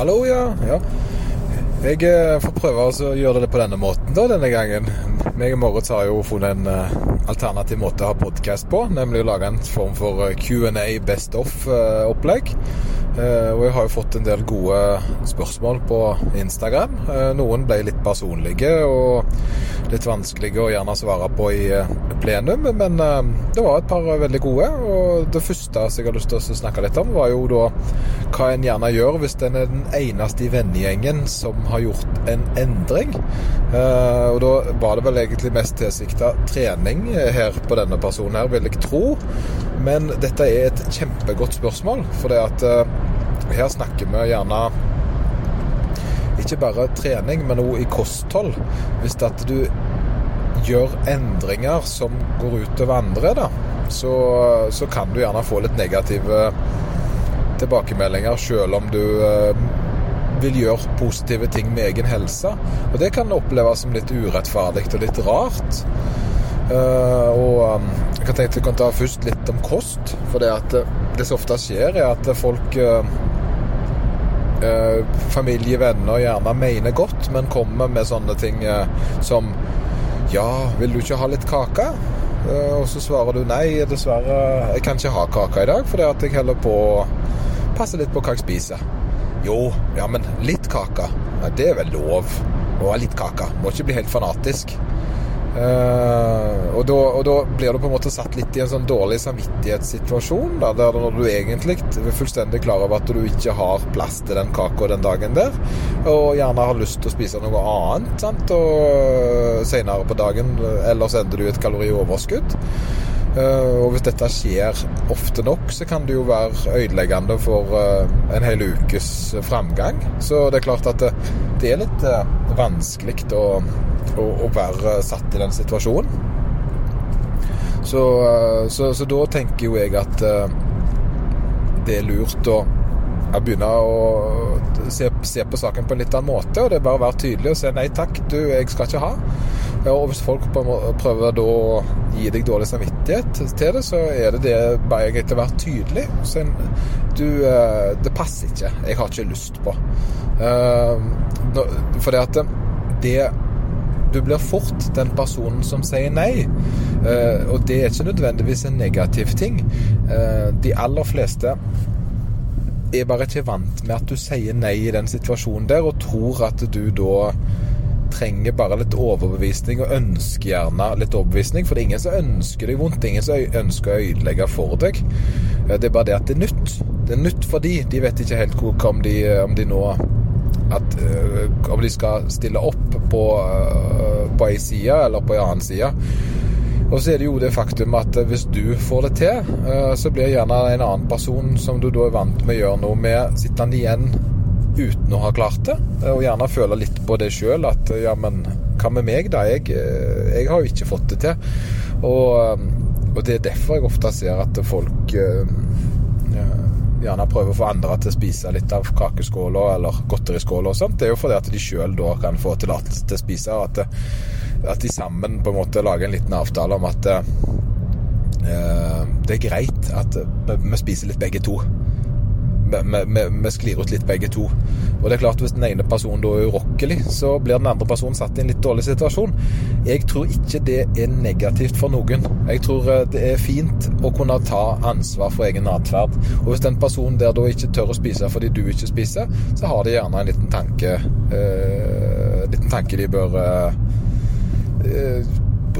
Hallo, ja. ja. Jeg eh, får prøve å gjøre det på denne måten da, denne gangen. Meg og Moritz har jo funnet en uh, alternativ måte å ha podkast på, nemlig å lage en form for uh, Q&A best of-opplegg. Uh, og jeg har jo fått en del gode spørsmål på Instagram. noen ble litt personlige og litt vanskelige å gjerne svare på i plenum, men det var et par veldig gode. Og det første jeg har lyst til å snakke litt om, var jo da hva en gjerne gjør hvis en er den eneste i vennegjengen som har gjort en endring. og da var det vel egentlig mest tilsikta trening her på denne personen her, vil jeg tro. Men dette er et kjempegodt spørsmål, for det at her snakker vi gjerne ikke bare trening, men òg i kosthold. Hvis at du gjør endringer som går utover andre, da, så, så kan du gjerne få litt negative tilbakemeldinger, selv om du uh, vil gjøre positive ting med egen helse. Og det kan oppleves som litt urettferdig og litt rart. Uh, og um, jeg kan jeg kan ta først litt om kost. For det, at, uh, det som ofte skjer, er at folk uh, Familie, venner gjerne mener godt, men kommer med sånne ting som Ja, vil du ikke ha litt kake? og så svarer du nei, dessverre, jeg kan ikke ha kake i dag, fordi at jeg holder på å passe litt på hva jeg spiser. Jo, ja, men litt kake. Ja, det er vel lov å ha litt kake. Må ikke bli helt fanatisk. Uh, og, da, og, da, blir du på en måte satt litt i en sånn dårlig samvittighetssituasjon. Da, der når du egentlig er fullstendig klar over at du ikke har plass til den kaka den dagen der, og gjerne har lyst til å spise noe annet sant? Og senere på dagen, ellers ender du i et kalorioverskudd. Eh, og hvis dette skjer ofte nok, så kan det jo være ødeleggende for eh, en hel ukes framgang. Så det er klart at det, er litt eh, vanskelig å, å, å, være satt i den situasjonen. Så, så, så, da tenker jo jeg at det er lurt å begynne å se, se, på saken på en litt annen måte. Og det er bare å være tydelig og si nei takk, du, jeg skal ikke ha. Og hvis folk prøver da å gi deg dårlig samvittighet til det, så er det det bare greit å være tydelig. Så du, eh, det passer ikke. Jeg har ikke lyst på. Eh, for det at det Du blir fort den personen som sier nei. Eh, og det er ikke nødvendigvis en negativ ting. De aller fleste er bare ikke vant med at du sier nei i den situasjonen der, og tror at du da trenger bare litt overbevisning, og ønsker gjerne litt overbevisning. For det er ingen som ønsker deg vondt, ingen som ønsker å ødelegge for deg. Det er bare det at det er nytt. Det er nytt for de. De vet ikke helt hvor, om, de, om de nå at, Om de skal stille opp på, på ei side eller på ei annen side. Og så er det jo det faktum at hvis du får det til, så blir gjerne en annen person som du da er vant med å gjøre noe med, sittende igjen uten å ha klart det. Og gjerne føle litt på det sjøl, at ja, men hva med meg, da? Jeg, eh, jeg, har jo ikke fått det til. Og, eh, og, det er derfor jeg ofte ser at folk eh, gjerne prøver å få andre til å spise litt av kakeskåla eller godteriskåla og sånt. Det er jo fordi at de sjøl da kan få tillatelse til å spise, og at, at, de sammen på en måte lager en liten avtale om at det er greit at vi spiser litt begge to vi sklir ut litt begge to. Og det er klart Hvis den ene personen da er urokkelig, så blir den andre personen satt i en litt dårlig situasjon. Jeg tror ikke det er negativt for noen. Jeg tror eh, det er fint å kunne ta ansvar for egen atferd. Og hvis den personen der da ikke tør å spise fordi du ikke spiser, så har de gjerne en liten tanke eh, liten tanke de bør eh,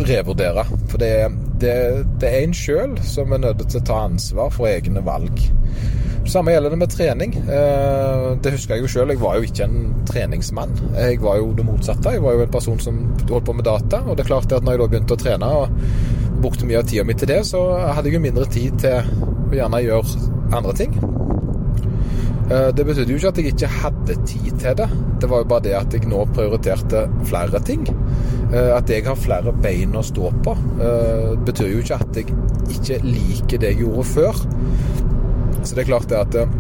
revurdere. For det, det, det er en sjøl som er nødt til å ta ansvar for egne valg. Samme gjelder det med trening. Eh, det husker jeg jo sjøl. Jeg var jo ikke en treningsmann. Jeg var jo det motsatte. Jeg var jo en person som holdt på med data. Og det er klart at når jeg da begynte å trene og brukte mye av tida mi til det, så hadde jeg jo mindre tid til å gjerne gjøre andre ting. Eh, det betydde jo ikke at jeg ikke hadde tid til det. Det var jo bare det at jeg nå prioriterte flere ting. Eh, at jeg har flere bein å stå på, betyr jo ikke at jeg ikke liker det jeg gjorde før. Så det er klart det at eh,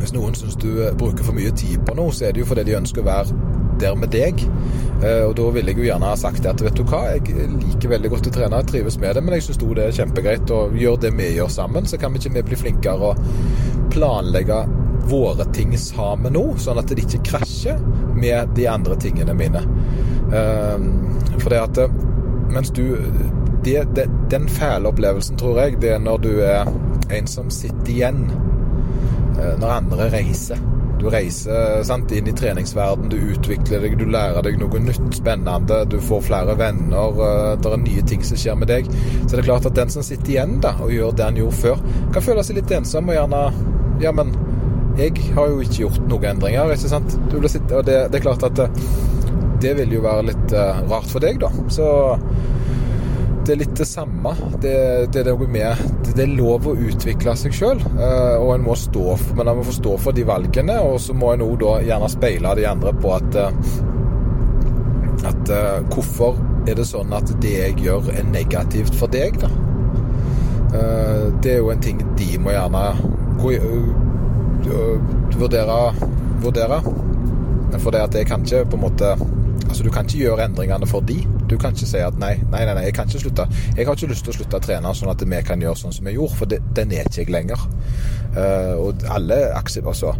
hvis noen syns du eh, bruker for mye tid på noe, så er det jo fordi de ønsker å være der med deg. Eh, og da ville jeg jo gjerne ha sagt at vet du hva, jeg liker veldig godt å trene, jeg trives med det, men jeg syns det er kjempegreit å gjøre det vi gjør sammen. Så kan vi ikke vi bli flinkere å planlegge våre ting sammen nå, sånn at det ikke krasjer med de andre tingene mine. For det at Mens du det, det, Den fæle opplevelsen, tror jeg, det er når du er en som sitter igjen når andre reiser. Du reiser sant, inn i treningsverden, du utvikler deg, du lærer deg noe nytt, spennende. Du får flere venner, det er nye ting som skjer med deg. Så det er klart at den som sitter igjen da, og gjør det han gjorde før, kan føle seg litt ensom og gjerne Ja, men jeg har jo ikke gjort noen endringer, ikke sant? Sitte, og det, det, er klart at det, det vil jo være litt uh, rart for deg, da. Så det er litt det samme. Det, det, er, med, det er lov å utvikle seg sjøl, uh, og en må stå for, men en må få stå for de valgene. Og så må en òg gjerne speile de andre på at, uh, at hvorfor er det sånn at det jeg gjør, er negativt for deg, da? det er jo en ting de må gjerne gå, vurdere, vurdere. For det at jeg kan ikke på en måte Altså, du kan ikke gjøre endringene for de. Du kan ikke si at nei, nei, nei, jeg kan ikke slutte. Jeg har ikke lyst til å slutte å trene sånn at vi kan gjøre sånn som vi gjorde, for det, den er ikke jeg lenger. Uh, og alle aksjer, altså,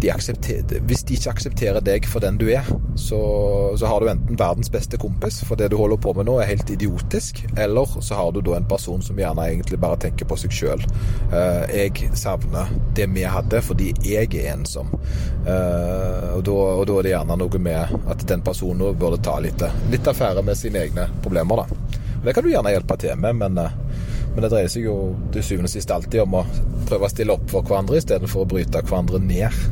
de hvis de ikke aksepterer deg for den du er, så, så, har du enten verdens beste kompis, for det du holder på med nå er helt idiotisk, eller så har du da en person som gjerne egentlig bare tenker på seg sjøl. Uh, jeg savner det vi hadde fordi jeg er ensom. Uh, og, da, er det gjerne noe med at den personen burde ta litt, litt affære med sine egne problemer, da. Det kan du gjerne hjelpe til med, men uh, men det dreier seg jo til syvende og sist alltid om å prøve å stille opp for hverandre istedenfor å bryte hverandre ned.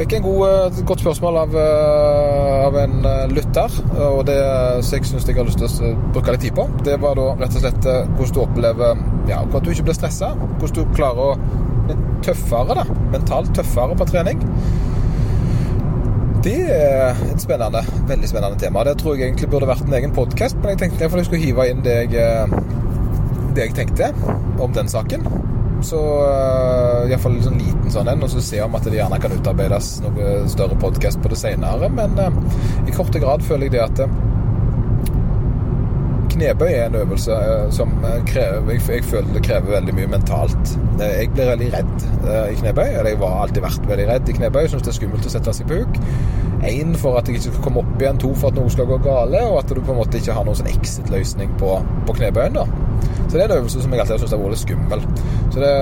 Fikk en god, et eh, godt spørsmål av, eh, av en eh, lytter, og det som jeg syns jeg har lyst til å bruke litt tid på. Det var da rett og slett hvordan du opplever ja, at du ikke blir stressa. Hvordan du klarer å bli tøffere, da. Mentalt tøffere på trening. Det er et spennende, veldig spennende tema. Det tror jeg egentlig burde vært en egen podkast, men jeg tenkte jeg skulle hive inn det jeg, det jeg tenkte om den saken. Så uh, iallfall en sånn liten sånn en, og så se om at det gjerne kan utarbeides noe større podkast på det senere. Men uh, i korte grad føler jeg det at knebøy er en øvelse uh, som krever jeg, jeg, føler det krever veldig mye mentalt. jeg blir veldig redd i knebøy. Eller jeg har alltid vært veldig redd i knebøy. Syns det er skummelt å sette seg på huk. Én for at jeg ikke skal komme opp igjen, to for at noe skal gå gale, og at du på en måte ikke har noen sånn exit-løsning på, på knebøyen. da. Så det er en øvelse som jeg alltid har syntes har vært litt skummel. Så, det,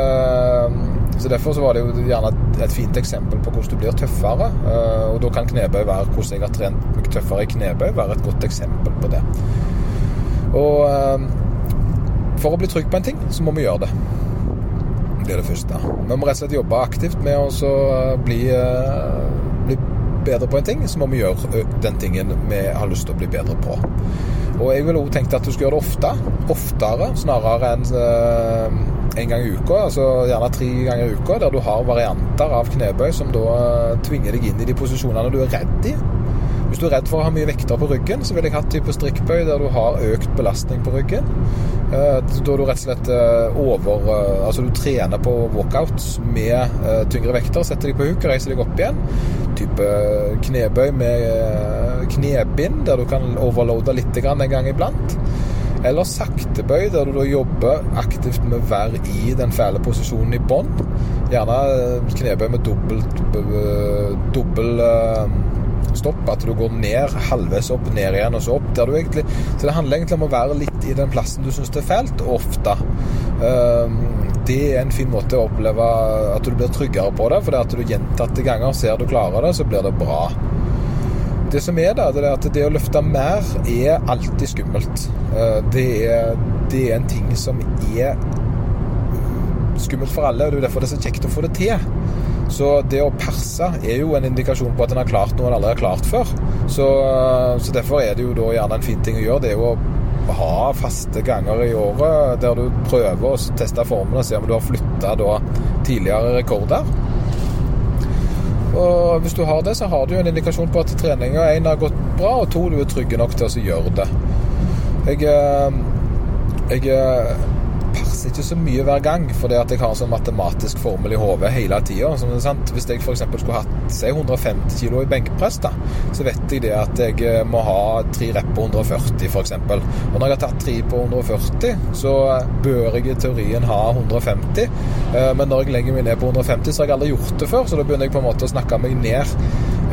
så, Derfor så var det jo gjerne et, fint eksempel på hvordan du blir tøffere. Eh, og da kan knebøy være hvordan jeg har trent meg tøffere i knebøy, være et godt eksempel på det. Og eh, for å bli trygg på en ting, så må vi gjøre det. Det er det første. Vi må rett og slett jobbe aktivt med å eh, bli, bli bedre på en ting, så må vi gjøre den tingen vi har lyst til å bli bedre på. Og jeg ville òg tenkt at du skal gjøre det ofte. Oftere, snarere enn uh, en gang i uka. Altså gjerne tre ganger i uka, der du har varianter av knebøy som da tvinger deg inn i de posisjonene du er redd i. Hvis du er redd for å ha mye vekter på ryggen, så ville jeg hatt type strikkbøy der du har økt belastning på ryggen. Uh, da du rett og slett over Altså du trener på walkouts med tyngre vekter, setter deg på huk og reiser deg opp igjen. Type knebøy med knebind, der du kan overloade litt en gang iblant. Eller saktebøy, der du da jobber aktivt med være i den fæle posisjonen i bånn. Gjerne eh, knebøy med dobbelt dobbel eh, stopp. At du går ned, halvveis opp, ned igjen og så opp. Der du egentlig, så det handler egentlig om å være litt i den plassen du syns det er fælt, ofte. Eh, det er en fin måte å oppleve at du blir tryggere på det. For det at du gjentatte ganger ser du klarer det, så blir det bra. Det som er da, det er at det å løfte mer er alltid skummelt. Eh, det er, det er en ting som er skummelt for alle, og det er derfor det er så kjekt å få det til. Så det å perse er jo en indikasjon på at en har klart noe en aldri har klart før. Så, så, derfor er det jo da gjerne en fin ting å gjøre. Det er jo å ha faste ganger i året der du prøver å teste formene og se om du har flytta tidligere rekorder. Og hvis du har det, så har du en indikasjon på at treninga én har gått bra, og to du er trygge nok til å gjøre det. Jeg, eh, jeg eh, passer ikke så mye hver gang, fordi at jeg har en sånn matematisk formel i hodet hele tida. Hvis jeg f.eks. skulle hatt si 150 kg i benkpress, da, så vet jeg det at jeg eh, må ha tre rep på 140 f.eks. Og når jeg har tatt tre på 140, så bør jeg i teorien ha 150. Eh, men når jeg legger meg ned på 150, så har jeg aldri gjort det før, så da begynner jeg på en måte å snakke meg ned.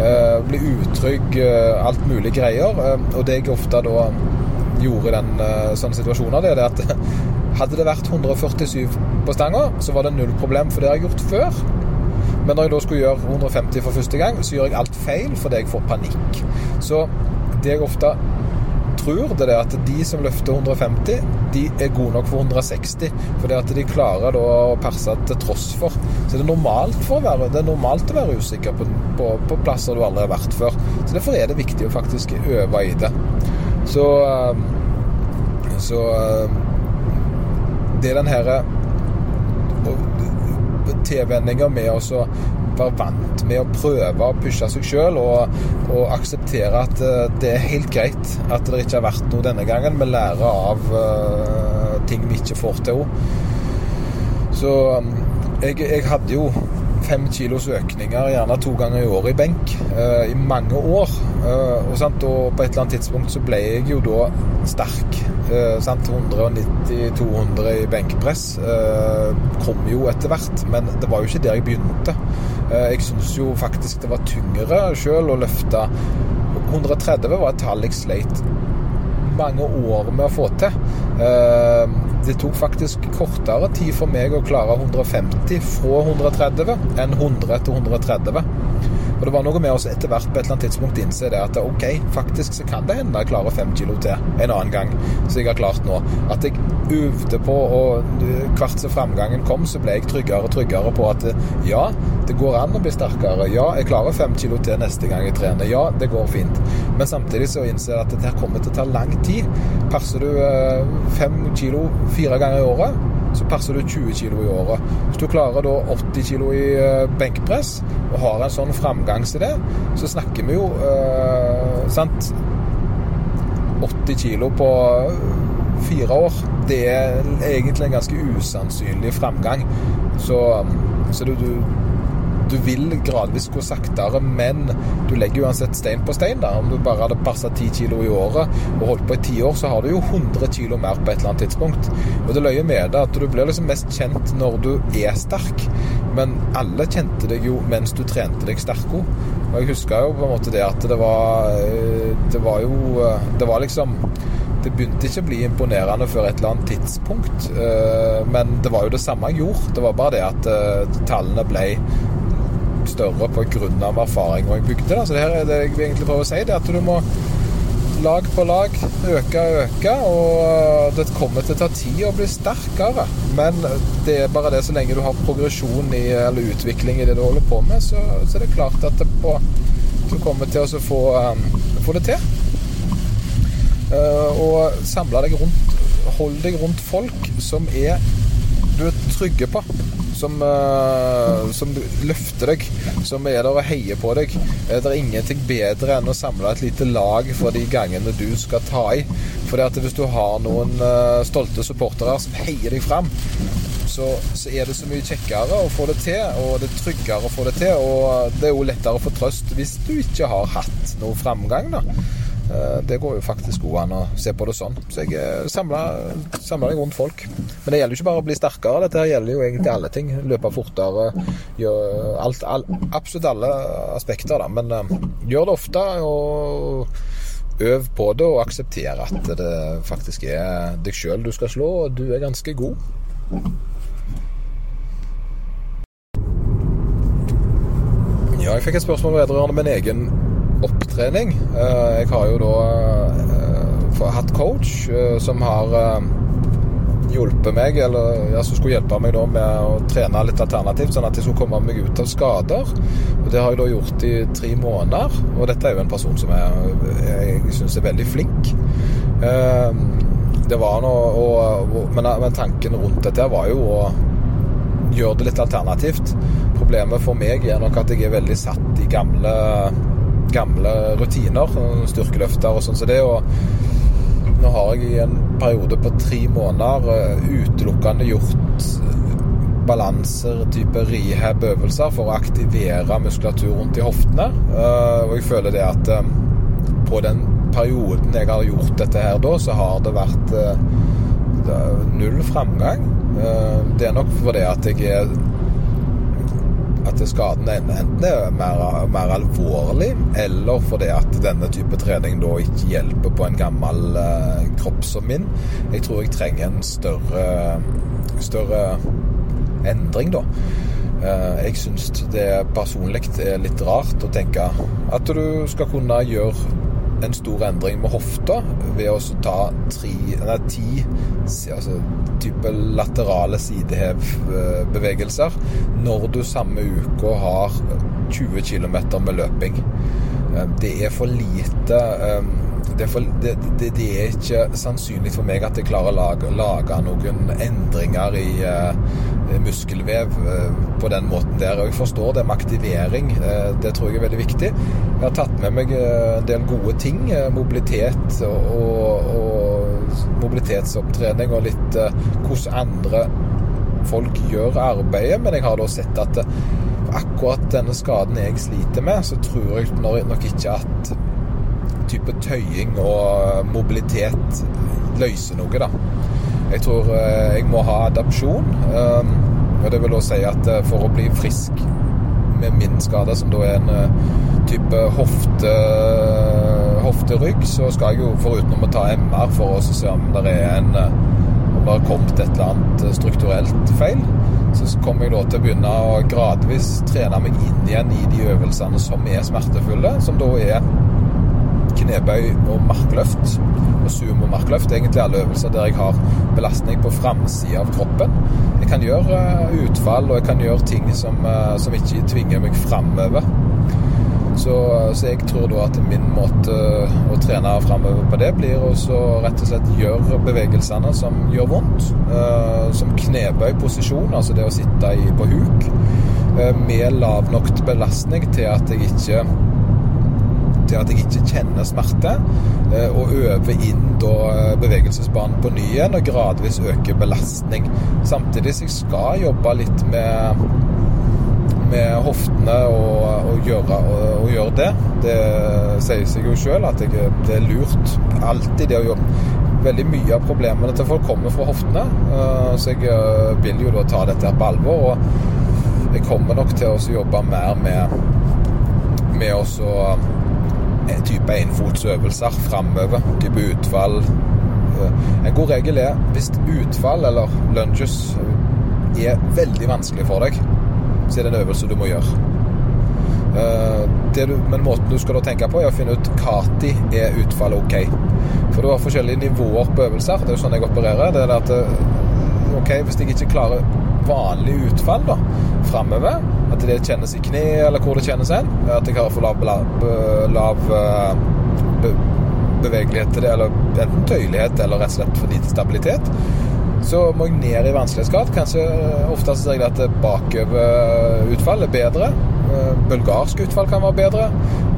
Eh, bli utrygg, alt mulig greier. Og det jeg ofte da gjorde i den sånne situasjoner, det er at hadde det vært 147 på stanga, så var det null problem, for det har jeg gjort før. Men når jeg da skulle gjøre 150 for første gang, så gjør jeg alt feil fordi jeg får panikk. Så det jeg ofte tror, det er at de som løfter 150, de er gode nok for 160. Fordi at de klarer å perse til tross for. Så det er normalt, å være, det er normalt å være usikker på, på, på, plasser du aldri har vært før. Så derfor er det viktig å faktisk øve i det. Så, så det er den herre tilvenninga med å være vant med å prøve å pushe seg sjøl og, og, akseptere at eh, det er helt greit at det ikke har vært noe denne gangen. Vi lærer av uh, ting vi ikke får til. Så jeg, jeg, hadde jo fem kilos økninger gjerne to ganger i året i benk uh, i mange år. Uh, og, og, på et eller annet tidspunkt så ble jeg jo da sterk. 190-200 eh, i benkpress eh, kom jo etter hvert, men det var jo ikke der jeg begynte. Eh, jeg syns jo faktisk det var tyngre sjøl å løfte 130 var et tall jeg sleit mange år med å få til. Det tok faktisk kortere tid for meg å klare 150 fra 130 enn 100 til 130. Og det var noe med oss etter hvert på et eller annet tidspunkt innse det at ok, faktisk så kan det hende jeg klarer fem kilo til en annen gang, som jeg har klart nå. At jeg øvde på, og hvert som framgangen kom, så ble jeg tryggere og tryggere på at ja, det går an å bli sterkere. Ja, jeg klarer fem kilo til neste gang jeg trener. Ja, det går fint. Men samtidig så innser jeg at dette kommer til å ta lang tid. Perser du eh, fem kilo fire ganger i året, så passer du 20 kg i året. Hvis du klarer da 80 kg i eh, benkpress og har en sånn framgang til det, så snakker vi jo eh, sant 80 kg på fire år. Det er egentlig en ganske usannsynlig framgang. Så, så du, du du vil gradvis gå saktere, men du legger uansett stein på stein. da. Om du bare hadde passa 10 kilo i året og holdt på i ti år, så har du jo 100 kilo mer på et eller annet tidspunkt. Og det løye med det at du blir liksom mest kjent når du er sterk, men alle kjente deg jo mens du trente deg sterk òg. Og jeg husker jo på en måte det at det var eh, Det var jo eh, Det var liksom det begynte ikke å bli imponerende før et eller annet tidspunkt. Eh, men det var jo det samme jeg gjorde. Det var bare det at tallene ble større på grunn av erfaring jeg bygde. Da. Så det her er det jeg egentlig prøver å si, det er at du må lag på lag øke og øke, og det kommer til å ta tid å bli sterkere. Men det er bare det så lenge du har progresjon i, eller utvikling i det du holder på med, så, så er det klart at det på, du kommer til å få, um, få, det til. Uh, og samle deg rundt Hold deg rundt folk som er du er trygge på som, uh, som, løfter deg, som er der og heier på deg. Det er ingenting bedre enn å samle et lite lag for de gangene du skal ta i. For hvis du har noen uh, stolte supportere som heier deg fram, så, så, er det så mye kjekkere å få det til, og det er tryggere å få det til. Og det er jo lettere å få trøst hvis du ikke har hatt noe framgang. da. Eh, det går jo faktisk god an å se på det sånn. Så jeg eh, samler, samler rundt folk. Men det gjelder jo ikke bare å bli sterkere, dette gjelder jo egentlig alle ting. Løpe fortere, gjør alt, all, absolutt alle aspekter, da. Men uh, gjør det ofte, og øv på det, og aksepter at det faktisk er deg sjøl du skal slå, og du er ganske god. Ja, jeg fikk et spørsmål vedrørende min egen opptrening. Eh, jeg har jo da eh, hatt coach eh, som har hjulpet meg, eller ja, som skulle hjelpe meg da med å trene litt alternativt, sånn at jeg skulle komme meg ut av skader. Og Det har jeg da gjort i tre måneder. Og dette er jo en person som jeg, jeg syns er veldig flink. Det var noe, og, men, tanken rundt dette var jo å gjøre det litt alternativt. Problemet for meg er nok at jeg er veldig satt i gamle gamle rutiner, styrkeløfter og sånn som så det. Og nå har jeg i en periode på tre måneder utelukkende gjort balanser, type rehab-øvelser for å aktivere muskulatur rundt i hoftene. Og jeg føler det at på den perioden jeg har gjort dette her da, så har det vært null framgang. Det er nok fordi at jeg er at skaden enten er mer, mer, alvorlig, eller fordi at denne type trening da ikke hjelper på en gammel eh, kropp som min. Jeg tror jeg trenger en større, større endring, da. Eh, jeg syns det personlig er litt rart å tenke at du skal kunne gjøre en stor endring med hofta ved å ta tre, nei, ti altså, type laterale sidehevbevegelser når du samme uke har 20 km med løping. Eh, det er for lite eh, det for, det, det, det er, ikke sannsynlig for meg at jeg klarer å lage, lage noen endringer i uh, muskelvev uh, på den måten der. Og jeg forstår det med aktivering. Uh, det tror jeg er veldig viktig. Jeg har tatt med meg en del gode ting. mobilitet og, og, og, mobilitetsopptrening og litt hvordan andre folk gjør arbeidet. Men jeg har da sett at akkurat denne skaden jeg sliter med, så tror jeg nok ikke at type tøying og mobilitet løser noe, da. Jeg tror eh, jeg må ha adopsjon. Um, og det vil også si at eh, for å bli frisk med min skade, som da er en eh, type hofte, hofterygg, så skal jeg jo foruten å ta MR for å se om det er en om det har kommet et eller annet strukturelt feil, så kommer jeg da til å begynne å gradvis trene meg inn igjen i de øvelsene som er smertefulle, som da er knebøy og markløft. Og sumo-markløft. Egentlig alle øvelser der jeg har belastning på framsida av kroppen. Jeg kan gjøre eh, utfall, og jeg kan gjøre ting som, eh, som ikke tvinger meg framover. Så, så, jeg tror da at min måte å trene framover på det, blir å rett og slett gjøre bevegelsene som gjør vondt. Som knebøy-posisjon, altså det å sitte på huk, med lav nok belastning til at jeg ikke til at jeg ikke kjenner smerte, eh, og øver inn da eh, bevegelsesbanen på ny igjen og gradvis øker belastning. Samtidig som jeg skal jobbe litt med, med hoftene og, og, gjøre, og, og, gjøre, det. Det sier seg jo sjøl at jeg, det er lurt. Alltid det å jobbe. Veldig mye av problemene til folk kommer fra hoftene, eh, så jeg vil jo da ta dette på alvor. Og jeg kommer nok til å jobbe mer med, med å type enfotsøvelser framover. Type utfall. En god regel er hvis utfall eller lunges er veldig vanskelig for deg, så er det en øvelse du må gjøre. Du, men måten du skal tenke på, er å finne ut når er utfallet ok. For du har forskjellige nivåer på øvelser. Det er jo sånn jeg opererer. Det er at ok, Hvis jeg ikke klarer vanlig utfall da, framover, at det kjennes i kne, eller hvor det kjennes hen. At jeg har for lav, lav be, bevegelighet til det, eller enten tøyelighet eller rett og slett for lite stabilitet. Så må jeg ned i vanskelighetsgrad. Kanskje oftest ser jeg at bakoverutfall er bedre. Bulgarsk utfall kan være bedre.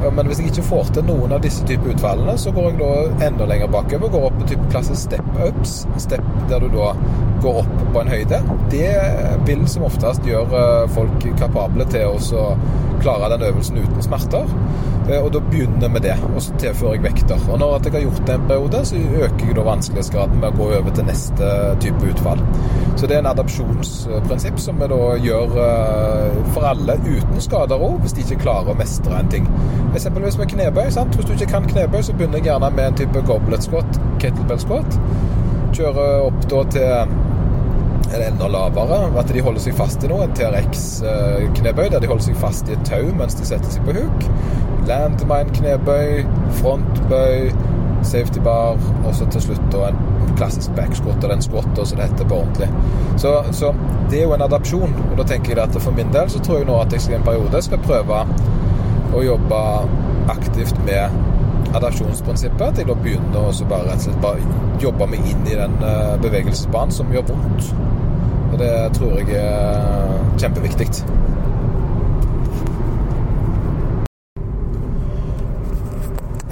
Men hvis jeg ikke får til noen av disse type utfallene, så går jeg da enda lenger bakover. Går opp på type klasse step-ups. Step der du da går opp på en høyde. Det vil som oftest gjøre folk kapable til å klare den øvelsen uten smerter. Eh, og da begynner vi det, og så tilfører jeg vekter. Og når jeg har gjort det en periode, så øker jeg da vanskelighetsgraden med å gå over til neste type utfall. Så det er en adopsjonsprinsipp som vi da gjør eh, for alle uten skader òg, hvis de ikke klarer å mestre en ting. Eksempelvis med knebøy. sant? Hvis du ikke kan knebøy, så begynner jeg gjerne med en type goblet squat, kettlebell squat. Kjører opp da til det enda lavere. At de holder seg fast i noe. En TRX-knebøy der de holder seg fast i et tau mens de setter seg på huk. Landmine-knebøy, frontbøy, safety bar, og så til slutt da en klassisk backsquat, eller en squat, som det heter på ordentlig. Så, så, det er jo en adapsjon. Og da tenker jeg at for min del så tror jeg nå at jeg i en periode skal prøve å jobbe aktivt med adapsjonsprinsippet. At jeg da begynner å bare rett og slett bare jobbe meg inn i den eh, bevegelsesbanen som gjør vondt. Og det tror jeg er kjempeviktig.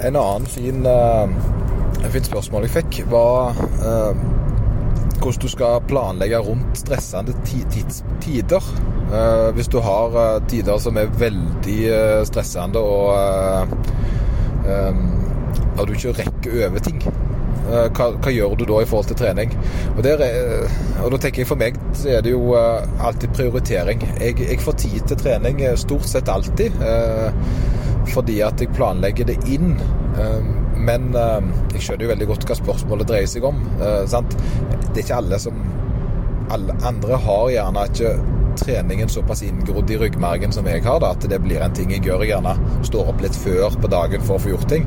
En annen fin, eh, Et spørsmål jeg fikk, var eh, hvordan du skal planlegge rundt stressende tider. Eh, hvis du har eh, tider som er veldig eh, stressende og, du ikke rekker over ting. Hva, hva, gjør du da i forhold til trening? Og, der, og, da tenker jeg For meg så er det jo alltid prioritering. Jeg, jeg får tid til trening stort sett alltid. Fordi at jeg planlegger det inn. Men jeg skjønner jo veldig godt hva spørsmålet dreier seg om. Sant? det er ikke alle som Alle andre har gjerne ikke treningen såpass inngrodd i ryggmargen som jeg har, da, at det blir en ting jeg gjør. Gjerne står opp litt før på dagen for å få gjort ting.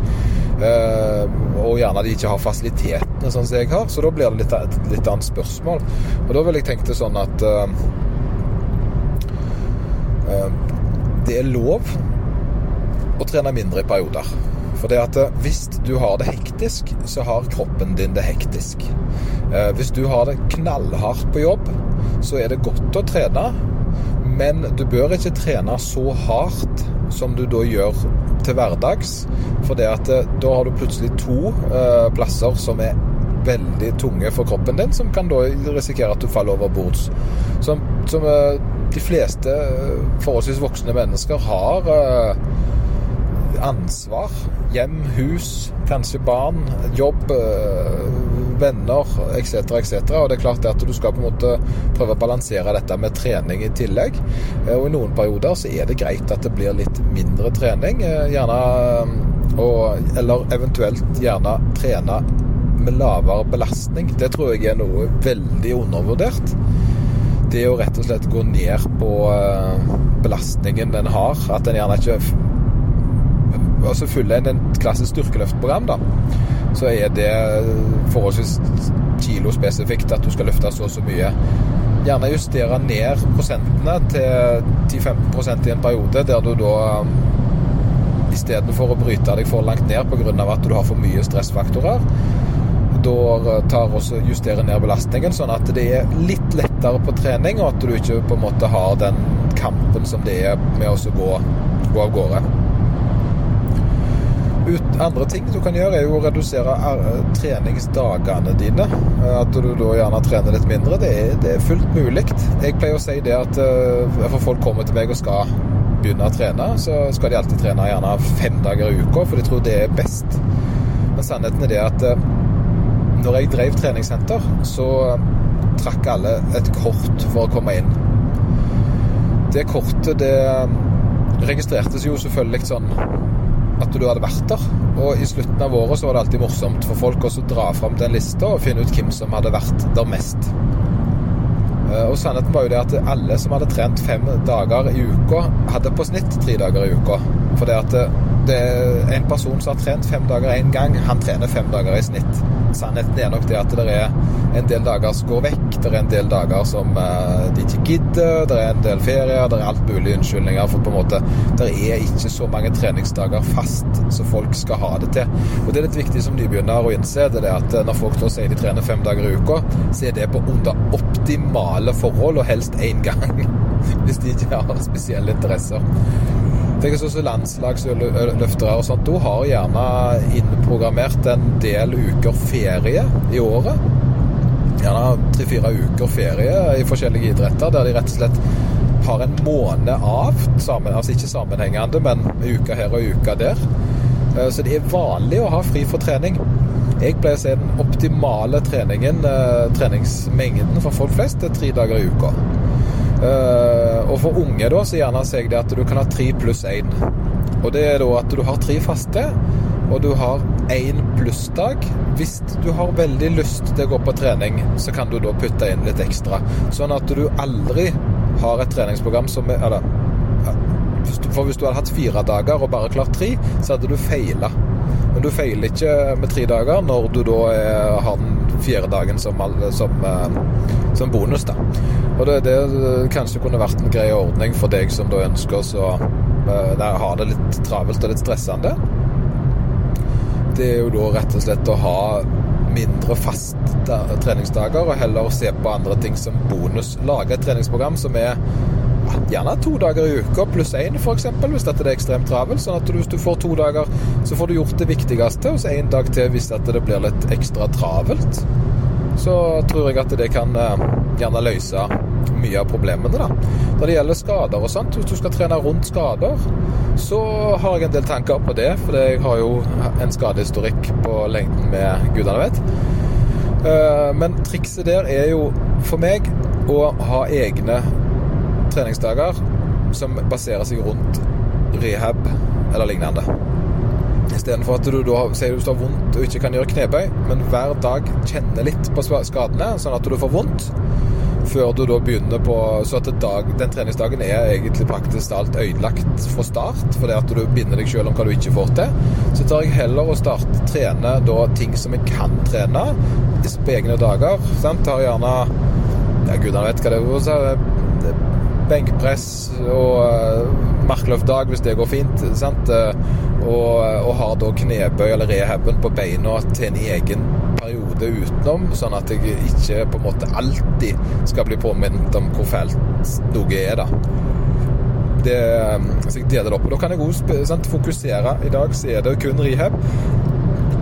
Uh, og gjerne de ikke har fasilitetene sånn som jeg har, så da blir det litt, et litt annet spørsmål. Og da vil jeg tenke det sånn at det er lov å trene mindre i perioder. For det at hvis du har det hektisk, så har kroppen din det hektisk. Eh, hvis du har det knallhardt på jobb, så er det godt å trene. Men du bør ikke trene så hardt som du da gjør til hverdags. For eh, da har du plutselig to eh, plasser som er veldig tunge for kroppen din, som kan da risikere at du faller over bords. Som, som de fleste forholdsvis voksne mennesker har ansvar. Hjem, hus, kanskje barn, jobb, venner etc. etc. Og det er klart at du skal på en måte prøve å balansere dette med trening i tillegg. Eh, og i noen perioder så er det greit at det blir litt mindre trening. Eh, gjerne og, Eller eventuelt gjerne trene med lavere belastning. Det tror jeg er noe veldig undervurdert. Det å rett og slett gå ned på eh, belastningen den har. At den gjerne ikke altså følger en klassisk styrkeløftprogram, da så er det forholdsvis kilospesifikt at du skal løfte så og så mye. Gjerne justere ned prosentene til 10-15% i en periode, der du da istedenfor å bryte deg for langt ned pga. at du har for mye stressfaktorer, da tar også justerer ned belastningen, sånn at det er litt lettere på trening, og at du ikke på en måte har den kampen som det er med å gå, gå av gårde. Ut, andre ting du kan gjøre, er jo å redusere treningsdagene dine. At du da gjerne trener litt mindre. Det er, det er fullt mulig. Jeg pleier å si det at uh, for folk kommer til meg og skal begynne å trene, så skal de alltid trene gjerne fem dager i uka, for de tror det er best. Men sannheten er det at når jeg drev treningssenter, så trakk alle et kort for å komme inn. Det kortet, det registrertes jo selvfølgelig sånn at du hadde vært der. Og i slutten av året så var det alltid morsomt for folk å dra fram den lista og finne ut hvem som hadde vært der mest. Eh, og sannheten var jo det at alle som hadde trent fem dager i uka, hadde på snitt tre dager i uka. For det at eh, det er en person som har trent fem dager én gang, han trener fem dager i snitt. Sannheten er nok det at det er en del dager som går vekk, det er en del dager som uh, de ikke gidder, det er en del ferier, det er alt mulig unnskyldninger. For på en måte, det er ikke så mange treningsdager fast som folk skal ha det til. Og det er litt viktig som nybegynner å innse, det er at når folk da sier de trener fem dager i uka, så er det på under optimale forhold, og helst én gang. Hvis de ikke har spesielle interesser. Tenk sånn som landslagsløftere og sånt. Hun har gjerne innprogrammert en del uker ferie i året. Gjerne tre-fire uker ferie i forskjellige idretter, der de rett og slett har en måned av. Sammen, altså ikke sammenhengende, men uka her og uka der. Eh, så det er vanlig å ha fri for trening. Jeg pleier å se den optimale treningen, eh, treningsmengden for folk flest, er tre dager i uka. Uh, og for unge da, så gjerne sier jeg det at du kan ha tre pluss én. Og det er da at du har tre faste, og du har én plussdag. Hvis du har veldig lyst til å gå på trening, så kan du da putte inn litt ekstra. Sånn at du aldri har et treningsprogram som er Eller For hvis du hadde hatt fire dager og bare klart tre, så hadde du feila. Men du feiler ikke med tre dager når du da er, har den fjerde dagen som, som, eh, som bonus. da. Og det, det, kanskje kunne vært en grei ordning for deg som da ønsker å uh, ha det litt travelt og litt stressende. Det er jo da rett og slett å ha mindre faste treningsdager og heller se på andre ting som bonus. Lage et treningsprogram som er gjerne to dager i uka pluss én, f.eks., hvis dette er ekstremt travelt. Sånn at hvis du får to dager, så får du gjort det viktigste, og så én dag til hvis det blir litt ekstra travelt. Så tror jeg at det kan eh, gjerne løse mye av problemene. da. Når det gjelder skader og sånt, hvis du skal trene rundt skader, så har jeg en del tanker på det. For jeg har jo en skadehistorikk på lengden med gudene vet. Eh, men trikset der er jo for meg å ha egne treningsdager som baserer seg rundt rehab eller lignende. Istedenfor at du da sier du har vondt og ikke kan gjøre knebøy, men hver dag kjenner litt på skadene, sånn at du får vondt før du da begynner på Så at dag, den treningsdagen er egentlig praktisk alt ødelagt fra start, fordi at du binder deg selv om hva du ikke får til. Så tar jeg heller å starte trene da ting som jeg kan trene på egne dager. Sant? Tar gjerne Ja, gudene vet hva det er. Benkpress og uh, markløftdag hvis det går fint. Sant? Og, og har da knebøy eller rehaben på beina til en egen periode utenom, sånn at jeg ikke på en måte alltid skal bli påminnet om hvor fælt noe er, da. Det, så jeg deler det opp. Da kan jeg òg fokusere. I dag så er det kun rehab.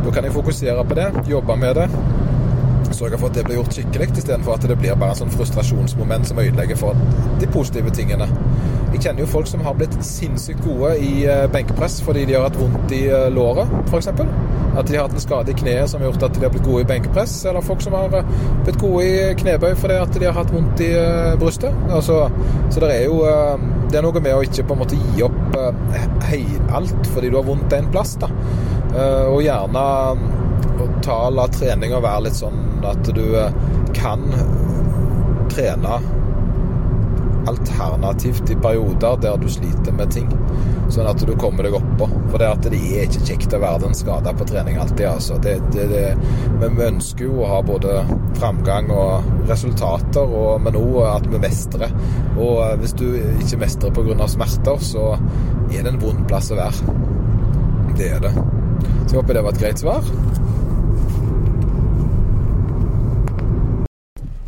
Da kan jeg fokusere på det, jobbe med det sørge for at det blir gjort skikkelig, istedenfor at det blir bare en sånn frustrasjonsmoment som ødelegger for de positive tingene. Jeg kjenner jo folk som har blitt sinnssykt gode i benkepress benkpress fordi de har hatt vondt i eh, låret, f.eks. At de har hatt en skade i kneet som har gjort at de har blitt gode i benkpress. Eller folk som har eh, blitt gode i knebøy fordi at de har hatt vondt i brystet. Altså, så det er jo Det er noe med å ikke på en måte gi opp hei, alt fordi du har vondt en plass. da. Og gjerne ta la treninga være litt sånn at du eh, kan trene alternativt i perioder der du sliter med ting. Sånn at du kommer deg oppå. For det, at det er ikke kjekt å være den skada på trening alltid. altså. Det, det, det, men vi ønsker jo å ha både framgang og resultater, og, men òg at vi mestrer. Og eh, hvis du ikke mestrer pga. smerter, så er det en vond plass å være. Det er det. Så jeg håper det var et greit svar.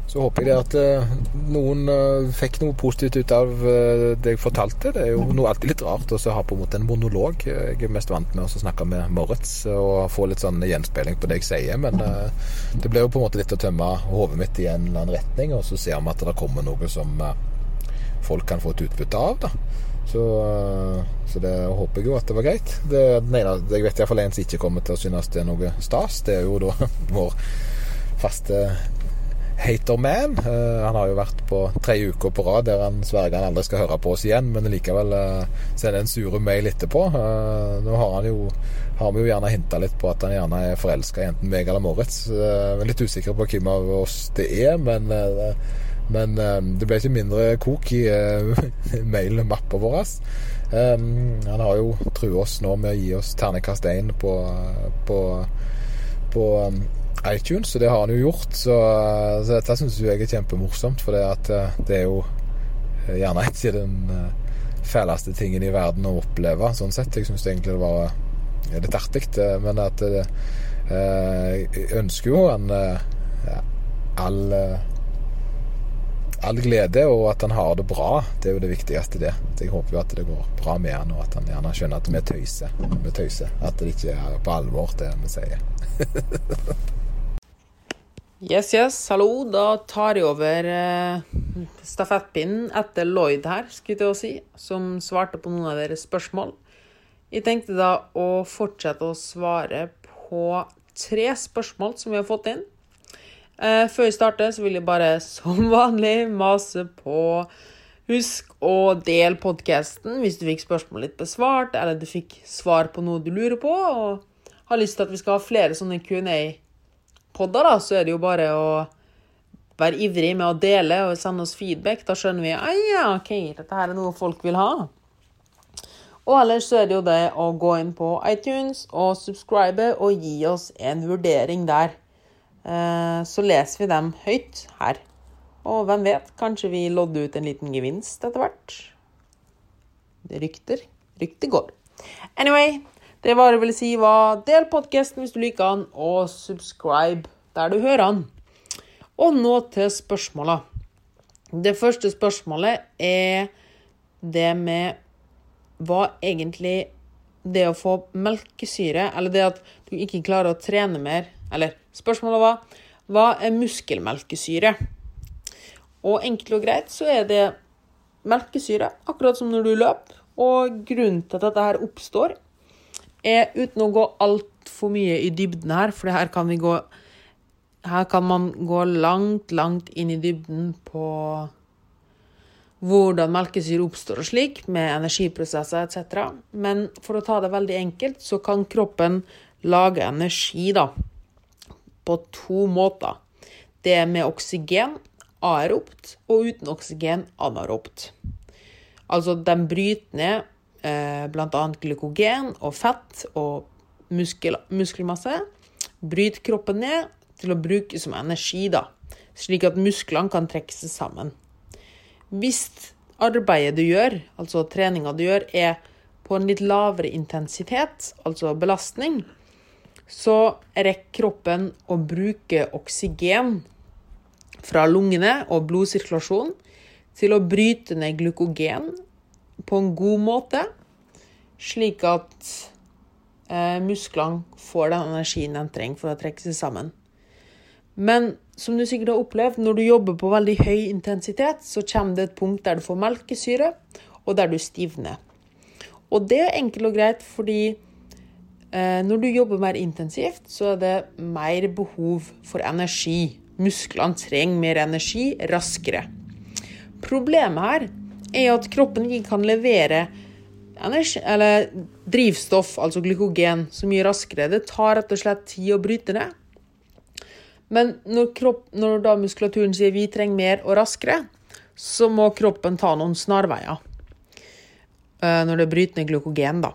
Så håper jeg at eh, noen eh, fikk noe positivt ut av eh, det jeg fortalte. Det er jo noe alltid litt rart å ha på en måte en monolog. Jeg er mest vant med å snakke med Moritz og få litt sånn gjenspeiling på det jeg sier. Men det blir jo på en måte litt å tømme hodet mitt i en eller annen retning, og så ser vi at det kommer noe som folk kan få et utbytte av. da. Så, så, det håper jeg jo at det var greit. Det, nei, jeg vet iallfall en som ikke kommer til å synes det er noe stas. Det er jo da vår faste Haterman. Uh, han har jo vært på tre uker på rad der han sverger han aldri skal høre på oss igjen, men likevel uh, sender en sure mail etterpå. Uh, nå har jo har vi jo gjerne hinta litt på at han gjerne er forelska i enten meg eller Moritz. Uh, litt usikker på hvem av oss det er, men, men det ble ikke mindre kok i mailmappa vår. Um, han har jo truet oss nå med å gi oss ternekast én på, på, på um, iTunes, og det har han jo gjort. Så, så dette syns jeg er kjempemorsomt, for det, at, eh, det er jo eh, gjerne ikke den eh, fæleste tingen i verden å oppleve, sånn sett. Jeg syns egentlig det var litt artig, men at Jeg ønsker jo han all all glede, og at han har det bra. Det er jo det viktigste, det. Jeg håper jo at det går bra med han, og at han gjerne skjønner at vi tøyser. Vi. At det ikke er på alvor, det vi sier. Yes, yes, hallo. Da tar jeg over eh, stafettpinnen etter Lloyd her, skulle jeg si, som svarte på noen av deres spørsmål. Jeg tenkte da å fortsette å svare på tre spørsmål som vi har fått inn. Eh, før jeg starter, så vil jeg bare som vanlig mase på Husk å dele podkasten hvis du fikk spørsmålet litt besvart, eller du fikk svar på noe du lurer på, og har lyst til at vi skal ha flere sånne Q&A podder, da, så er det jo bare å være ivrig med å dele og sende oss feedback. Da skjønner vi at ja, OK, dette her er noe folk vil ha. Og ellers så er det jo det å gå inn på iTunes og subscribe og gi oss en vurdering der. Eh, så leser vi dem høyt her. Og hvem vet, kanskje vi lodder ut en liten gevinst etter hvert. Det rykter. Rykter går. Anyway, det var det vil si var del podkasten hvis du liker den, og subscribe der du hører den. Og nå til spørsmåla. Det første spørsmålet er det med hva egentlig det å få melkesyre, eller det at du ikke klarer å trene mer Eller spørsmålet var hva er muskelmelkesyre? Og enkelt og greit så er det melkesyre, akkurat som når du løper. Og grunnen til at dette her oppstår, er uten å gå altfor mye i dybden her, for her kan gå Her kan man gå langt, langt inn i dybden på hvordan melkesyre oppstår og slik, med energiprosesser etc. Men for å ta det veldig enkelt, så kan kroppen lage energi da, på to måter. Det er med oksygen, aeropt, og uten oksygen, anaeropt. Altså, den bryter ned bl.a. glykogen og fett og muskel, muskelmasse. Bryter kroppen ned til å bruke som energi, da, slik at musklene kan trekke seg sammen. Hvis arbeidet du gjør, altså treninga du gjør, er på en litt lavere intensitet, altså belastning, så rekker kroppen å bruke oksygen fra lungene og blodsirkulasjon til å bryte ned glukogen på en god måte, slik at eh, musklene får den energien de trenger for å trekke seg sammen. Men som du sikkert har opplevd, når du jobber på veldig høy intensitet, så kommer det et punkt der du får melkesyre, og der du stivner. Og det er enkelt og greit fordi eh, når du jobber mer intensivt, så er det mer behov for energi. Musklene trenger mer energi raskere. Problemet her er at kroppen ikke kan levere energi, eller drivstoff, altså glykogen, så mye raskere. Det tar rett og slett tid å bryte ned. Men når, kropp, når da muskulaturen sier vi trenger mer og raskere, så må kroppen ta noen snarveier. Eh, når det bryter ned glykogen. da.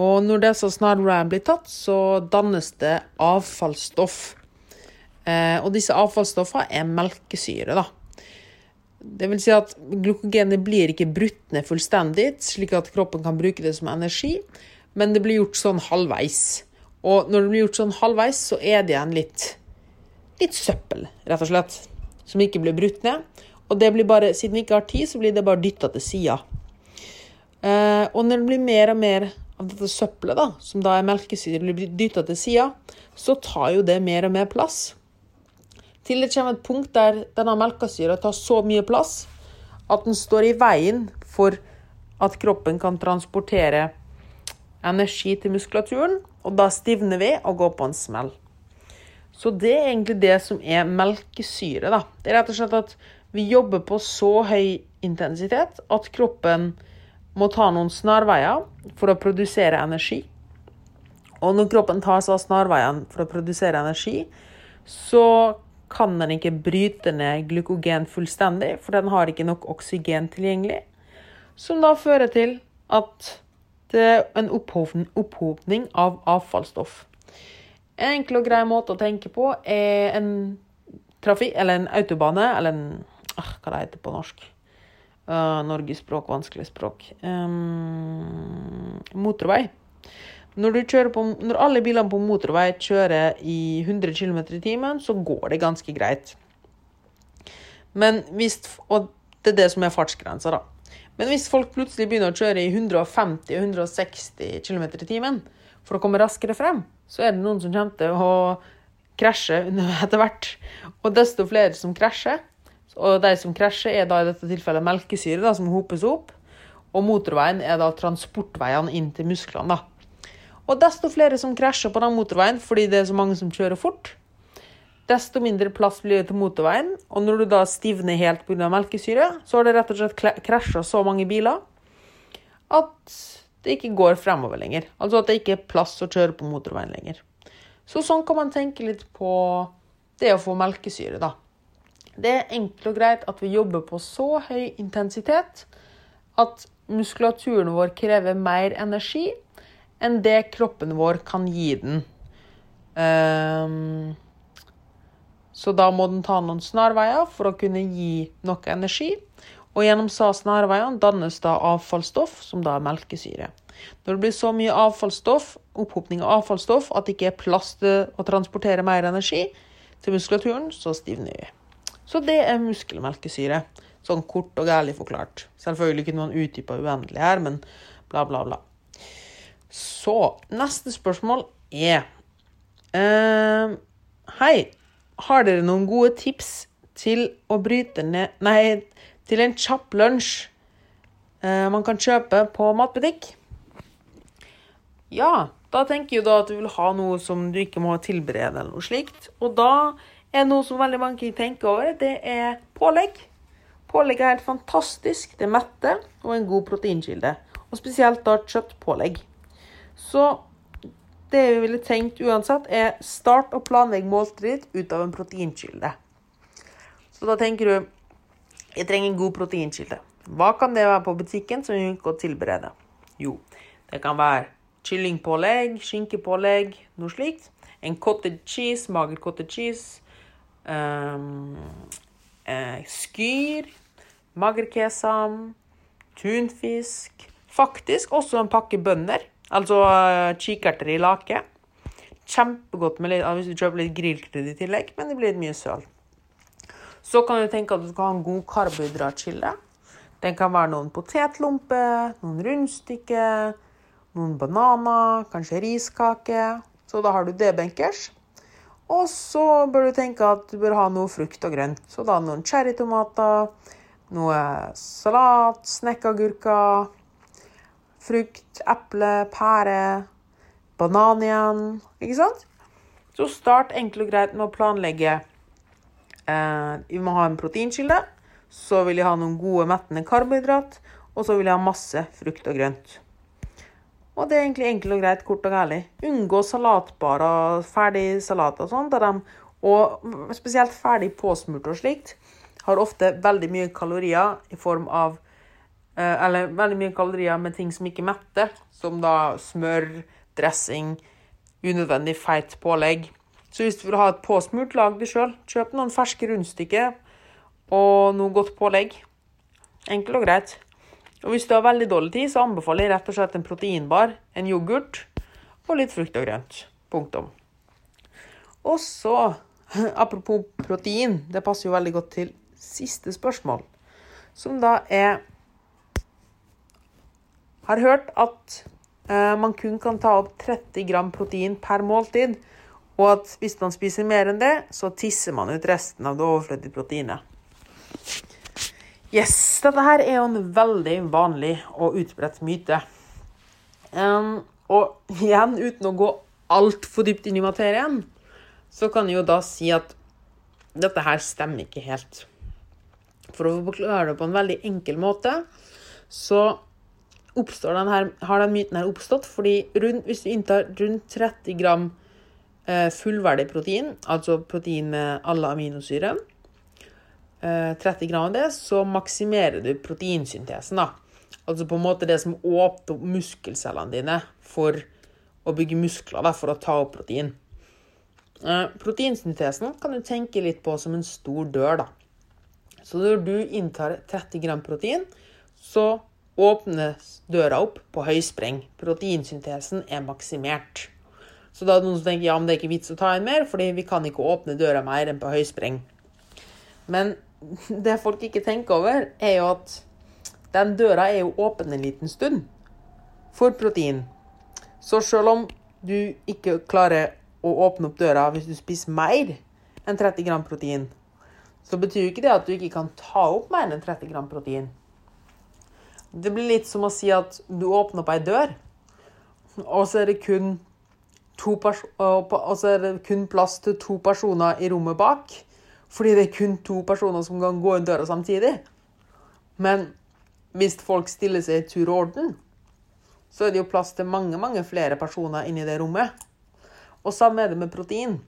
Og når disse snarveiene blir tatt, så dannes det avfallsstoff. Eh, og disse avfallsstoffene er melkesyre, da. Det vil si at glukogenet blir ikke brutt ned fullstendig, slik at kroppen kan bruke det som energi, men det blir gjort sånn halvveis. Og når det blir gjort sånn halvveis, så er det igjen litt litt søppel, rett og slett, som ikke blir brutt ned. Og det blir bare, siden vi ikke har tid, så blir det bare dytta til sida. Eh, og når det blir mer og mer av dette søppelet, da, som da er melkesyre, blir dytta til sida, så tar jo det mer og mer plass. Til det kommer et punkt der denne melkesyra tar så mye plass at den står i veien for at kroppen kan transportere energi til muskulaturen, og da stivner vi og går på en smell. Så det er egentlig det som er melkesyre. da. Det er rett og slett at vi jobber på så høy intensitet at kroppen må ta noen snarveier for å produsere energi. Og når kroppen tar seg av snarveiene for å produsere energi, så kan den ikke bryte ned glykogen fullstendig, for den har ikke nok oksygen tilgjengelig. Som da fører til at det er en opphopning av avfallsstoff. En enkel og grei måte å tenke på er en trafikk, eller en autobane, eller en ah, Hva det heter på norsk? Uh, Norges språk, vanskelig språk. Um, motorvei. Når, på, når, alle bilene på motorvei kjører i 100 km i timen, så går det ganske greit. Men hvis, og det er det som er fartsgrensa, da. Men hvis folk plutselig begynner å kjøre i 150 160 km i timen for å komme raskere frem, så er det noen som kommer til å krasje etter hvert. Og desto flere som krasjer, og de som krasjer, er da i dette tilfellet melkesyre, da, som hopes opp. Og motorveien er da transportveiene inn til musklene. da. Og desto flere som krasjer på den motorveien fordi det er så mange som kjører fort, desto mindre plass blir det til motorveien. Og når du da stivner helt pga. melkesyre, så har det rett og slett krasja så mange biler at det ikke går fremover lenger. Altså at det ikke er plass å kjøre på motorveien lenger. Så sånn kan man tenke litt på det å få melkesyre, da. Det er enkelt og greit at vi jobber på så høy intensitet at muskulaturen vår krever mer energi enn det kroppen vår kan gi den. Um, så da må den ta noen snarveier for å kunne gi nok energi. Og gjennom sa snarveiene dannes da avfallsstoff, som da er melkesyre. Når det blir så mye avfallsstoff, opphopning av avfallsstoff at det ikke er plass til å transportere mer energi til muskulaturen, så stivner vi. Så det er muskelmelkesyre. Sånn kort og gærlig forklart. Selvfølgelig kunne man utdypa uendelig her, men bla, bla, bla. Så neste spørsmål er uh, Hei, har dere noen gode tips til å bryte ned Nei, til en kjapp lunsj uh, man kan kjøpe på matbutikk? Ja, da tenker da at du vil ha noe som du ikke må tilberede, eller noe slikt. Og da er noe som veldig mange tenker over, det er pålegg. Pålegg er helt fantastisk. Det metter og en god proteinkilde. Og spesielt da kjøttpålegg. Så det vi ville tenkt uansett, er start og planlegg måltid ut av en proteinkilde. Så da tenker du jeg trenger en god proteinkilde. Hva kan det være på butikken som vi kan tilberede? Jo, det kan være kyllingpålegg, skinkepålegg, noe slikt. En cottage cheese, mager cottage cheese. Um, eh, skyr, magerkesam, tunfisk. Faktisk også en pakke bønner, altså kikkerter kikerter i lake. Kjempegodt litt, hvis du kjøper litt grillkrydder i tillegg, men det blir litt mye søl. Så kan du tenke at du skal ha en god karbohydratkilde. Den kan være noen potetlomper, noen rundstykker, noen bananer, kanskje riskake. Så da har du det benkers. Og så bør du tenke at du bør ha noe frukt og grønt. Så da noen cherrytomater, noe salat, snekkagurker, frukt, eple, pære, banan igjen. Ikke sant? Så start enkelt og greit med å planlegge Eh, vi må ha en proteinkilde. Så vil jeg ha noen gode, mettende karbohydrat. Og så vil jeg ha masse frukt og grønt. Og det er egentlig enkelt og greit, kort og gærlig. Unngå salatbarer, ferdig salat og sånn. Og spesielt ferdig påsmurt og slikt har ofte veldig mye kalorier i form av Eller veldig mye kalorier med ting som ikke metter, som da smør, dressing, unødvendig feit pålegg. Så hvis du vil ha et påsmurt, lag det sjøl. Kjøp noen ferske rundstykker og noe godt pålegg. Enkelt og greit. Og hvis du har veldig dårlig tid, så anbefaler jeg rett og slett en proteinbar, en yoghurt og litt frukt og grønt. Punktum. Og så, apropos protein, det passer jo veldig godt til siste spørsmål, som da er Har hørt at eh, man kun kan ta opp 30 gram protein per måltid. Og at hvis man spiser mer enn det, så tisser man ut resten av det overflødige proteinet. Yes, dette her er jo en veldig vanlig og utbredt myte. Um, og igjen, uten å gå altfor dypt inn i materien, så kan jeg jo da si at dette her stemmer ikke helt. For å forklare det på en veldig enkel måte, så den her, har den myten her oppstått fordi rundt, hvis du inntar rundt 30 gram Eh, fullverdig protein, altså protein med alle aminosyrer. 30 eh, gram av det, så maksimerer du proteinsyntesen. da. Altså på en måte det som åpner muskelcellene dine for å bygge muskler, da, for å ta opp protein. Eh, proteinsyntesen kan du tenke litt på som en stor dør. da. Så når du inntar 30 gram protein, så åpnes døra opp på høyspreng. Proteinsyntesen er maksimert. Så da er det noen som tenker ja, men det er ikke vits å ta inn mer, fordi vi kan ikke åpne døra mer enn på høyspreng. Men det folk ikke tenker over, er jo at den døra er jo åpen en liten stund for protein. Så selv om du ikke klarer å åpne opp døra hvis du spiser mer enn 30 gram protein, så betyr jo ikke det at du ikke kan ta opp mer enn 30 gram protein. Det blir litt som å si at du åpner opp ei dør, og så er det kun og så er det kun plass til to personer i rommet bak. Fordi det er kun to personer som kan gå inn døra samtidig. Men hvis folk stiller seg i tur og orden, så er det jo plass til mange mange flere personer inni det rommet. Og samme er det med protein.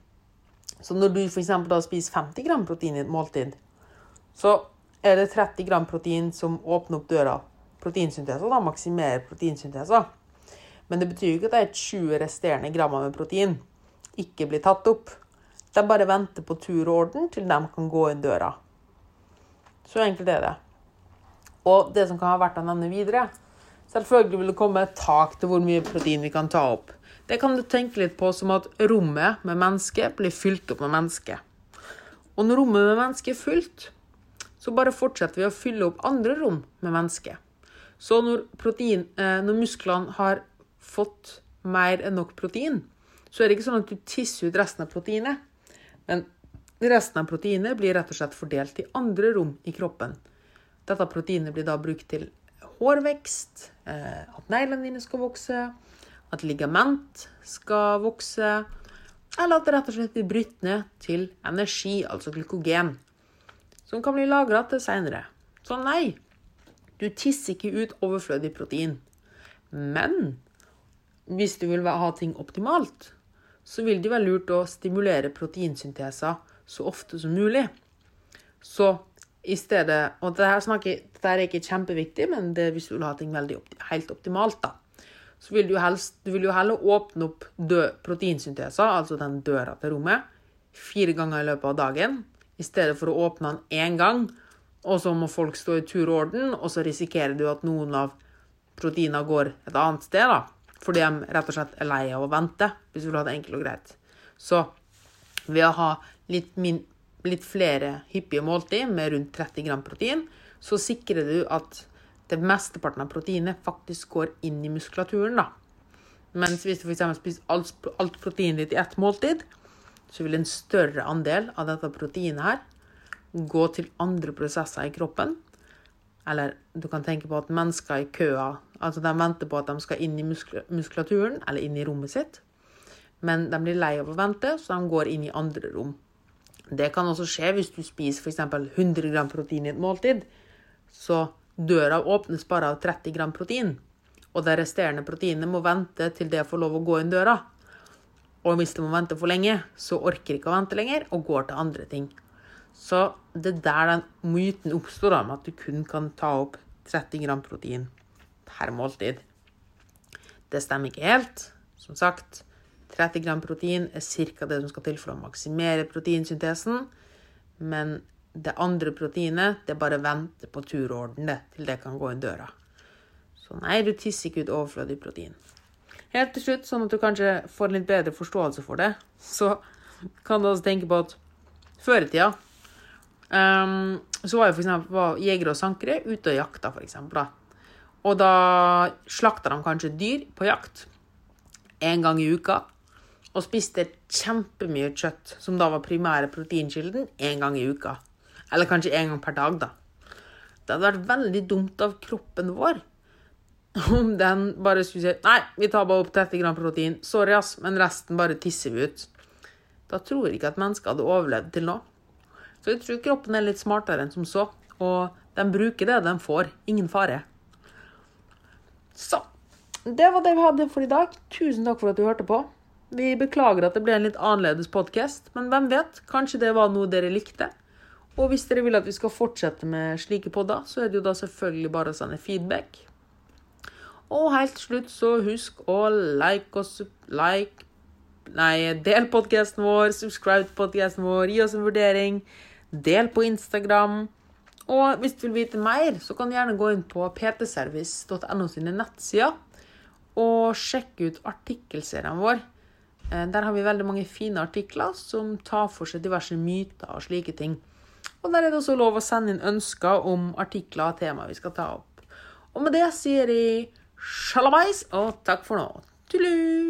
Så når du f.eks. da spiser 50 gram protein i et måltid, så er det 30 gram protein som åpner opp døra. Proteinsyntese, da maksimerer proteinsyntese. Men det betyr jo ikke at de 20 resterende grammer med protein ikke blir tatt opp. De bare venter på tur og orden til de kan gå inn døra. Så enkelt er det. Og det som kan ha vært å nevne videre Selvfølgelig vil det komme et tak til hvor mye protein vi kan ta opp. Det kan du tenke litt på som at rommet med mennesket blir fylt opp med menneske. Og når rommet med mennesket er fylt, så bare fortsetter vi å fylle opp andre rom med mennesket. Så når, protein, eh, når musklene har fått mer enn nok protein, så er det ikke sånn at du tisser ut resten av proteinet. Men resten av proteinet blir rett og slett fordelt i andre rom i kroppen. Dette proteinet blir da brukt til hårvekst, eh, at neglene dine skal vokse, at ligament skal vokse, eller at det rett og slett blir brutt ned til energi, altså glykogen, som kan bli lagra til seinere. Så nei, du tisser ikke ut overflødig protein. Men hvis du vil ha ting optimalt, så vil det være lurt å stimulere proteinsyntesa så ofte som mulig. Så i stedet Og dette, snakker, dette er ikke kjempeviktig, men det, hvis du vil ha ting veldig, helt optimalt, da, så vil du, helst, du vil jo heller åpne opp død proteinsyntesa, altså den døra til rommet, fire ganger i løpet av dagen, i stedet for å åpne den én gang, og så må folk stå i tur og orden, og så risikerer du at noen av proteina går et annet sted, da. Fordi de rett og slett er lei av å vente, hvis du vil ha det enkelt og greit. Så ved å ha litt, min, litt flere hyppige måltid med rundt 30 gram protein, så sikrer du at det mesteparten av proteinet faktisk går inn i muskulaturen. da. Mens hvis du f.eks. spiser alt, alt proteinet ditt i ett måltid, så vil en større andel av dette proteinet her gå til andre prosesser i kroppen. Eller du kan tenke på at mennesker i køa altså de venter på at de skal inn i muskulaturen, eller inn i rommet sitt. Men de blir lei av å vente, så de går inn i andre rom. Det kan også skje hvis du spiser f.eks. 100 gram protein i et måltid. Så Døra åpnes bare av 30 gram protein, og det resterende proteinet må vente til det får lov å gå inn døra. Og hvis det må vente for lenge, så orker ikke å vente lenger og går til andre ting. Så det er der den myten oppstår, med at du kun kan ta opp 30 gram protein per måltid. Det stemmer ikke helt. Som sagt, 30 gram protein er ca. det som skal til for å maksimere proteinsyntesen. Men det andre proteinet det bare venter på turorden til det kan gå inn døra. Så nei, du tisser ikke ut overflødig protein. Helt til slutt, sånn at du kanskje får en litt bedre forståelse for det, så kan du også tenke på at før i tida um, så var jo f.eks. jegere og sankere ute og jakta, f.eks. Og da slakta de kanskje dyr på jakt en gang i uka. Og spiste kjempemye kjøtt, som da var primære proteinkilden, en gang i uka. Eller kanskje en gang per dag, da. Det hadde vært veldig dumt av kroppen vår om den bare skulle si Nei, vi tar bare opp 30 gram protein. Sorry, ass, men resten bare tisser vi ut. Da tror jeg ikke at mennesker hadde overlevd til nå. Så jeg tror kroppen er litt smartere enn som så. Og de bruker det de får. Ingen fare. Så. Det var det vi hadde for i dag. Tusen takk for at du hørte på. Vi beklager at det ble en litt annerledes podkast, men hvem vet? Kanskje det var noe dere likte? Og hvis dere vil at vi skal fortsette med slike podder, så er det jo da selvfølgelig bare å sende feedback. Og helt til slutt, så husk å like oss like, Nei, del podkasten vår, subscribe til podkasten vår, gi oss en vurdering. Del på Instagram. Og hvis du vil vite mer, så kan du gjerne gå inn på ptservice.no sine nettsider og sjekke ut artikkelserien vår. Eh, der har vi veldig mange fine artikler som tar for seg diverse myter og slike ting. Og der er det også lov å sende inn ønsker om artikler og temaer vi skal ta opp. Og med det sier jeg sjalabais og takk for nå. Tullu!